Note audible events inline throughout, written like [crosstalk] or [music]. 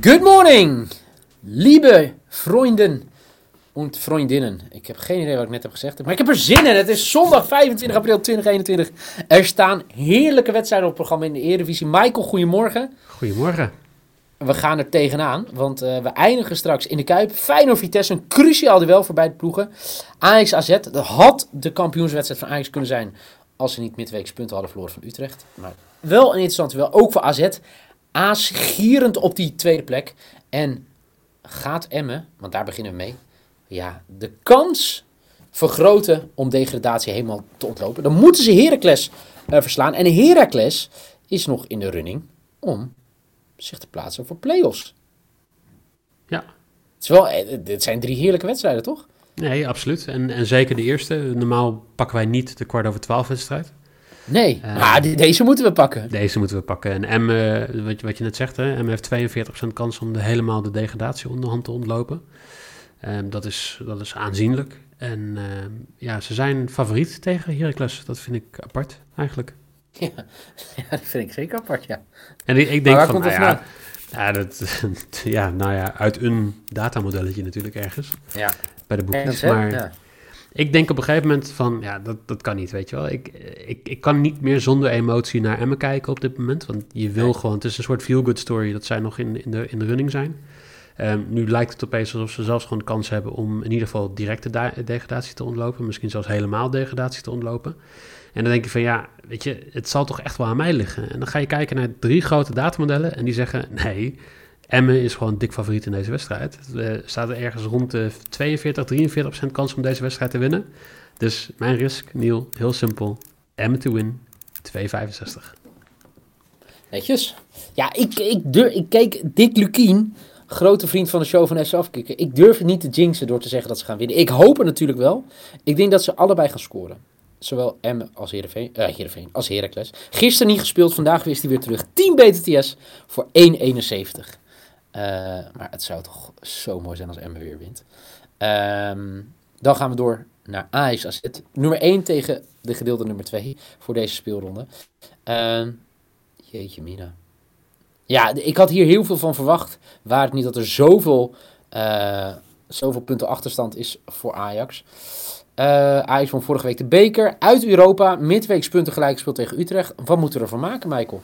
Good morning, lieve vrienden en vriendinnen. Ik heb geen idee wat ik net heb gezegd, maar ik heb er zin in. Het is zondag 25 april 2021. Er staan heerlijke wedstrijden op het programma in de Eredivisie. Michael, goedemorgen. Goedemorgen. We gaan er tegenaan, want uh, we eindigen straks in de Kuip. Feyenoord Vitesse, een cruciaal duel voor beide ploegen. Ajax AZ, dat had de kampioenswedstrijd van Ajax kunnen zijn... als ze niet midweeks punten hadden verloren van Utrecht. Maar wel een interessant duel, ook voor AZ. Aas gierend op die tweede plek. En gaat Emmen, want daar beginnen we mee... ja, de kans vergroten om degradatie helemaal te ontlopen. Dan moeten ze Heracles uh, verslaan. En Heracles is nog in de running om zich te plaatsen voor play-offs. Ja. Het, is wel, eh, dit zijn drie heerlijke wedstrijden, toch? Nee, absoluut. En, en zeker de eerste. Normaal pakken wij niet de kwart over twaalf wedstrijd. Nee, maar die- deze moeten we pakken. Deze moeten we pakken. En M, eh, wat, je- wat je net zegt, hè, M heeft 42% kans om de, helemaal de degradatie onderhand te ontlopen. Ehm, dat, is, dat is aanzienlijk. En ehm, ja, ze zijn favoriet tegen Heracles. Dat vind ik apart, eigenlijk. Ja, [laughs] ja, dat vind ik zeker apart, ja. En ik, denk waar van, nou ja, ja, dat, [laughs] ja, nou ja, uit een datamodelletje natuurlijk ergens. Ja, Bij de boekjes. Maar ja. Ik denk op een gegeven moment van, ja, dat, dat kan niet, weet je wel. Ik, ik, ik kan niet meer zonder emotie naar Emmen kijken op dit moment. Want je wil Nee. gewoon, het is een soort feel-good story dat zij nog in, in, de, in de running zijn. Ehm, nu lijkt het opeens alsof ze zelfs gewoon de kans hebben om in ieder geval directe da- degradatie te ontlopen. Misschien zelfs helemaal degradatie te ontlopen. En dan denk je van ja, weet je, het zal toch echt wel aan mij liggen. En dan ga je kijken naar drie grote datamodellen en die zeggen nee, Emmen is gewoon dik favoriet in deze wedstrijd. Er staat er ergens rond de 42, 43 procent kans om deze wedstrijd te winnen. Dus mijn risk, Niel, heel simpel. Emmen to win, 2,65. Netjes. Ja, ik, ik, durf, ik keek Dick Lukien, grote vriend van de show van FC Afkikken. Ik durf het niet te jinxen door te zeggen dat ze gaan winnen. Ik hoop het natuurlijk wel. Ik denk dat ze allebei gaan scoren. Zowel M als eh Heerenveen als Heracles. Gisteren niet gespeeld, vandaag is hij weer terug. 10 BTTS voor 1,71. Eh, maar het zou toch zo mooi zijn als Emmen weer wint. Ehm, dan gaan we door naar Ajax AZ. Nummer 1 tegen de gedeelde nummer 2 voor deze speelronde. Ehm, jeetje mina. Ja, ik had hier heel veel van verwacht. Waar het niet dat er zoveel, eh, zoveel punten achterstand is voor Ajax. Eh, Ajax won vorige week de beker. Uit Europa. Midweeks punten gelijk gespeeld tegen Utrecht. Wat moeten we ervan maken, Michael?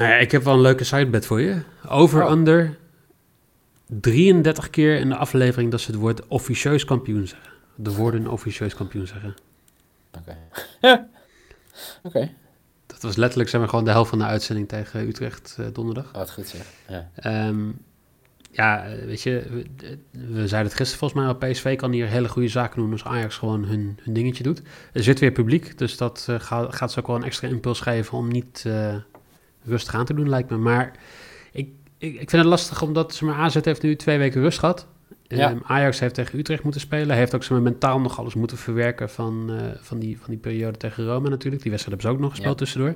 Nou ja, ik heb wel een leuke sidebet voor je. Over-under 33 keer in de aflevering dat ze het woord officieus kampioen zeggen. De woorden officieus kampioen zeggen. Oké. [laughs] Oké. Dat was letterlijk zeg maar, gewoon de helft van de uitzending tegen Utrecht eh, donderdag. Oh, Wat goed zeg. Ja. Ehm, ja, weet je, we, we zeiden het gisteren volgens mij al, PSV kan hier hele goede zaken doen als Ajax gewoon hun, hun dingetje doet. Er zit weer publiek, dus dat eh, gaat, gaat ze ook wel een extra impuls geven om niet eh, rustig aan te doen, lijkt me. Maar ik, ik, ik vind het lastig, omdat ze maar AZ heeft nu twee weken rust gehad. Ja. Ehm, Ajax heeft tegen Utrecht moeten spelen. Hij heeft ook maar, mentaal nog alles moeten verwerken van, eh, van, die, van die periode tegen Rome natuurlijk. Die wedstrijd hebben ze ook nog gespeeld Ja. tussendoor.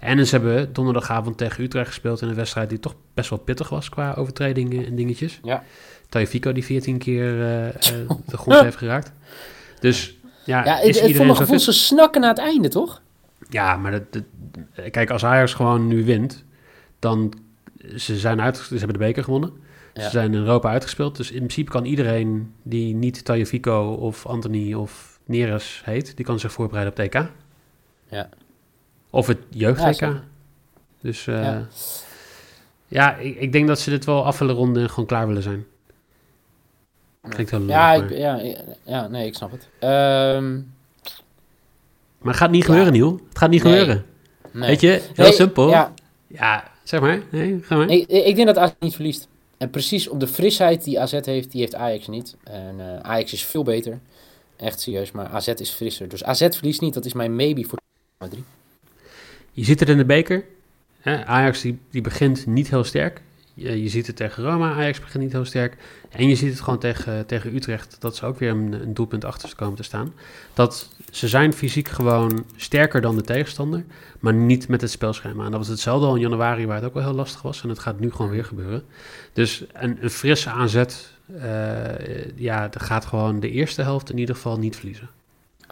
En ze hebben donderdagavond tegen Utrecht gespeeld in een wedstrijd die toch best wel pittig was qua overtredingen en dingetjes. Ja. Tagliafico die 14 keer eh, eh, de grond [laughs] heeft geraakt. Dus ja, Ja, is het, voor mijn gevoel, ze snakken naar het einde, toch? Ja, maar dat, dat- kijk, als Ajax gewoon nu wint, dan ze zijn uit, ze hebben de beker gewonnen. Ja. Ze zijn in Europa uitgespeeld. Dus in principe kan iedereen die niet Tagliafico of Anthony of Neres heet, die kan zich voorbereiden op TK. Ja. Of het Ja, jeugd-TK. zeker. dus eh, Ja. ja, ik, ik denk dat ze dit wel af willen ronden en gewoon klaar willen zijn. Klinkt heel Ja, ik, maar... ja, ja, nee, ik snap het. Ehm, maar het gaat niet Ja. gebeuren, Niel. Het gaat niet Nee. gebeuren. nee. Weet je, heel Nee, simpel. Ja. Ja, zeg maar. Nee, ga maar. Nee, ik denk dat AZ niet verliest. En precies op de frisheid die AZ heeft, die heeft Ajax niet. En eh, Ajax is veel beter. Echt serieus, maar AZ is frisser. Dus AZ verliest niet, dat is mijn maybe voor 3. Je ziet het in de beker. Hè? Ajax die, die begint niet heel sterk. Je, je ziet het tegen Roma, Ajax begint niet heel sterk. En je ziet het gewoon tegen, tegen Utrecht, dat ze ook weer een, een doelpunt achter komen te staan. Dat ze zijn fysiek gewoon sterker dan de tegenstander, maar niet met het spelschema. En dat was hetzelfde al in januari, waar het ook wel heel lastig was. En het gaat nu gewoon weer gebeuren. Dus een, een frisse aanzet, uh, ja, dat gaat gewoon de eerste helft in ieder geval niet verliezen.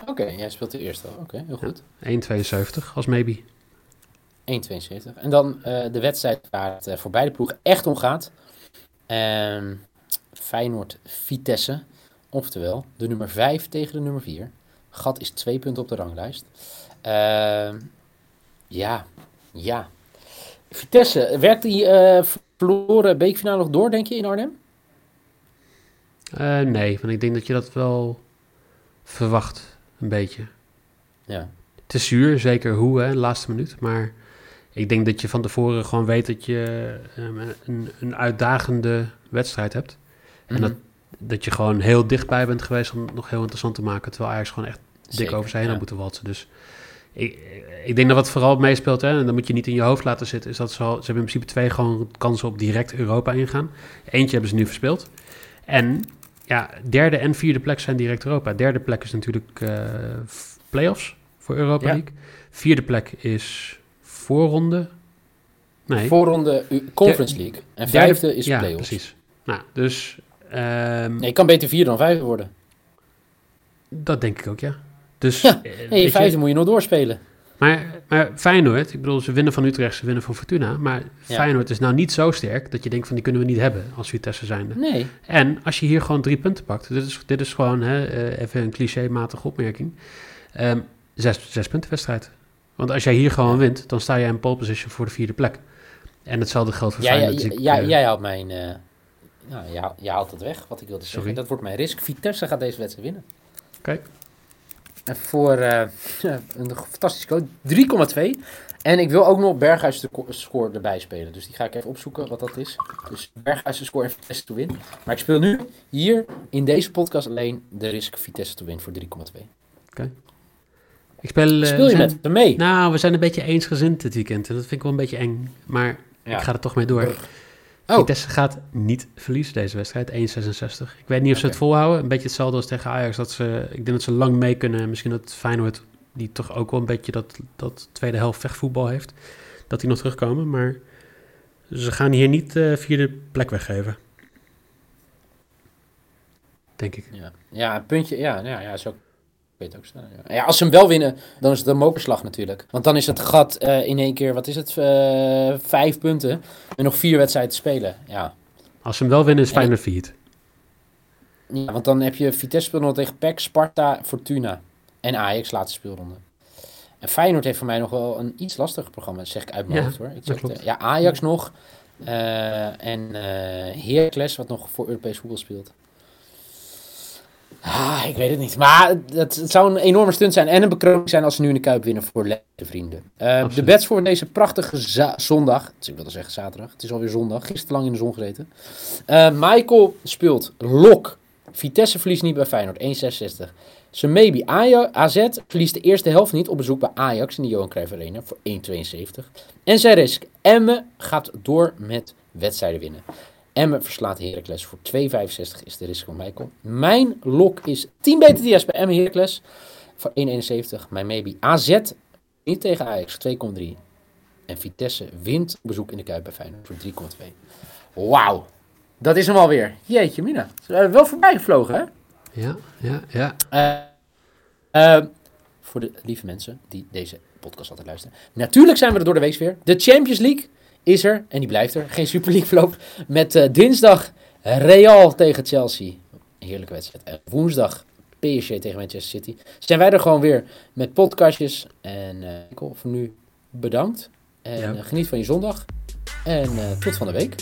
Oké, jij speelt de eerste. Oké, heel goed. Ja, 1,72 als maybe. 1,72. En dan uh, de wedstrijd waar het uh, voor beide ploegen echt om gaat. Um, Feyenoord-Vitesse. Oftewel, de nummer 5 tegen de nummer 4. Gat is twee punten op de ranglijst. Uh, ja, ja. Vitesse, werkt die uh, verloren beekfinale nog door, denk je, in Arnhem? Nee, want ik denk dat je dat wel verwacht, een beetje. Ja. Het is zuur, zeker hoe, hè, laatste minuut. Maar ik denk dat je van tevoren gewoon weet dat je um, een, een uitdagende wedstrijd hebt. En Mhm. dat, dat je gewoon heel dichtbij bent geweest om het nog heel interessant te maken. Terwijl Ajax gewoon echt dik Zeker, over zijn heen ja. had moeten walsen. Dus ik, ik denk dat wat vooral meespeelt, hè, en dat moet je niet in je hoofd laten zitten, is dat ze, al, ze hebben in principe twee gewoon kansen op direct Europa ingaan. Eentje hebben ze nu verspeeld. En ja, derde en vierde plek zijn direct Europa. Derde plek is natuurlijk f- play-offs voor Europa Ja. League. Vierde plek is voorronde. Nee. Voorronde Conference League. En Derde- vijfde is ja, play-offs. precies. Nou, dus ehm, Nee, je kan beter vier dan vijf worden. dat denk ik ook, ja. Dus, Ja, eh, je, vijfde moet je nog doorspelen. Maar, maar Feyenoord, ik bedoel, ze winnen van Utrecht, ze winnen van Fortuna. Maar Ja. Feyenoord is nou niet zo sterk dat je denkt van die kunnen we niet hebben als Vitesse zijnde. Nee. En als je hier gewoon drie punten pakt, dit is, dit is gewoon hè, eh, even een clichématige opmerking, Ehm, zes, zes punten wedstrijd. Want als jij hier gewoon wint, dan sta je in pole position voor de vierde plek. En hetzelfde geldt voor Ja, Feyenoord. ja, jij haalt mijn... nou, jij, haalt- jij haalt het weg, wat ik wilde zeggen. Sorry. Dat wordt mijn risk. Vitesse gaat deze wedstrijd winnen. Oké. En voor eh, [laughs] een fantastische code, 3,2. En ik wil ook nog Berghuis score erbij spelen. Dus die ga ik even opzoeken wat dat is. Dus Berghuis de score en Vitesse to win. Maar ik speel nu hier in deze podcast alleen de risk Vitesse to win voor 3,2. Ik speel, eh, Speel je zijn- met hem mee? Nou, we zijn een beetje eensgezind dit weekend. En dat vind ik wel een beetje eng. Maar Ja. ik ga er toch mee door. Oh. Vitesse gaat niet verliezen deze wedstrijd, 1,66. Ik weet niet of ze het volhouden. Een beetje hetzelfde als tegen Ajax. Dat ze, ik denk dat ze lang mee kunnen. Misschien dat Feyenoord, die toch ook wel een beetje dat, dat tweede helft vechtvoetbal heeft, dat die nog terugkomen. Maar ze gaan hier niet de vierde plek weggeven. Denk ik. Ja, ja een puntje. Ja, ja, ja zo. Weet ook staan. Ja. ja, als ze hem wel winnen, dan is het een mokerslag natuurlijk. Want dan is het gat eh, in één keer, wat is het, eh, vijf punten. En nog vier wedstrijden te spelen. Ja. Als ze hem wel winnen, is Ja, Feyenoord viert. ja, want dan heb je Vitesse speelt nog tegen PEC, Sparta, Fortuna en Ajax laatste speelronde. En Feyenoord heeft voor mij nog wel een iets lastiger programma, zeg ik uit mijn Ja, hoofd hoor. Ik zeg, eh, ja, Ajax nog. en Heracles, wat nog voor Europees voetbal speelt. Ah, ik weet het niet. Maar het, het zou een enorme stunt zijn en een bekroning zijn als ze nu in de Kuip winnen voor de vrienden. Eh, de bets voor deze prachtige zondag. Dus ik wilde zeggen zaterdag. Het is alweer zondag. Gisteren lang in de zon gereden. Eh, Michael speelt Lok. Vitesse verliest niet bij Feyenoord. 1,66. Zijn maybe AZ verliest de eerste helft niet op bezoek bij Ajax in de Johan Cruijff Arena voor 1,72. En zijn risk. Emmen gaat door met wedstrijden winnen. Emmen verslaat Heracles voor 2,65 is de risk van Michael. Mijn lok is 10 BTTS bij Emmen Heracles voor 1,71. Mijn maybe AZ niet tegen Ajax 2,3. En Vitesse wint op bezoek in de Kuip bij Feyenoord voor 3,2. Wauw. Dat is hem alweer. Jeetje mina. Ze zijn wel voorbij gevlogen hè? Ja, ja, ja. Eh, eh, voor de lieve mensen die deze podcast altijd luisteren. Natuurlijk zijn we er door de week weer. De Champions League is er en die blijft er. Geen Super League verloop. Met eh, dinsdag Real tegen Chelsea. Heerlijke wedstrijd. En woensdag PSG tegen Manchester City. Zijn wij er gewoon weer met podcastjes. En ik hoop voor nu bedankt. En Ja. eh, geniet van je zondag. En tot van de week.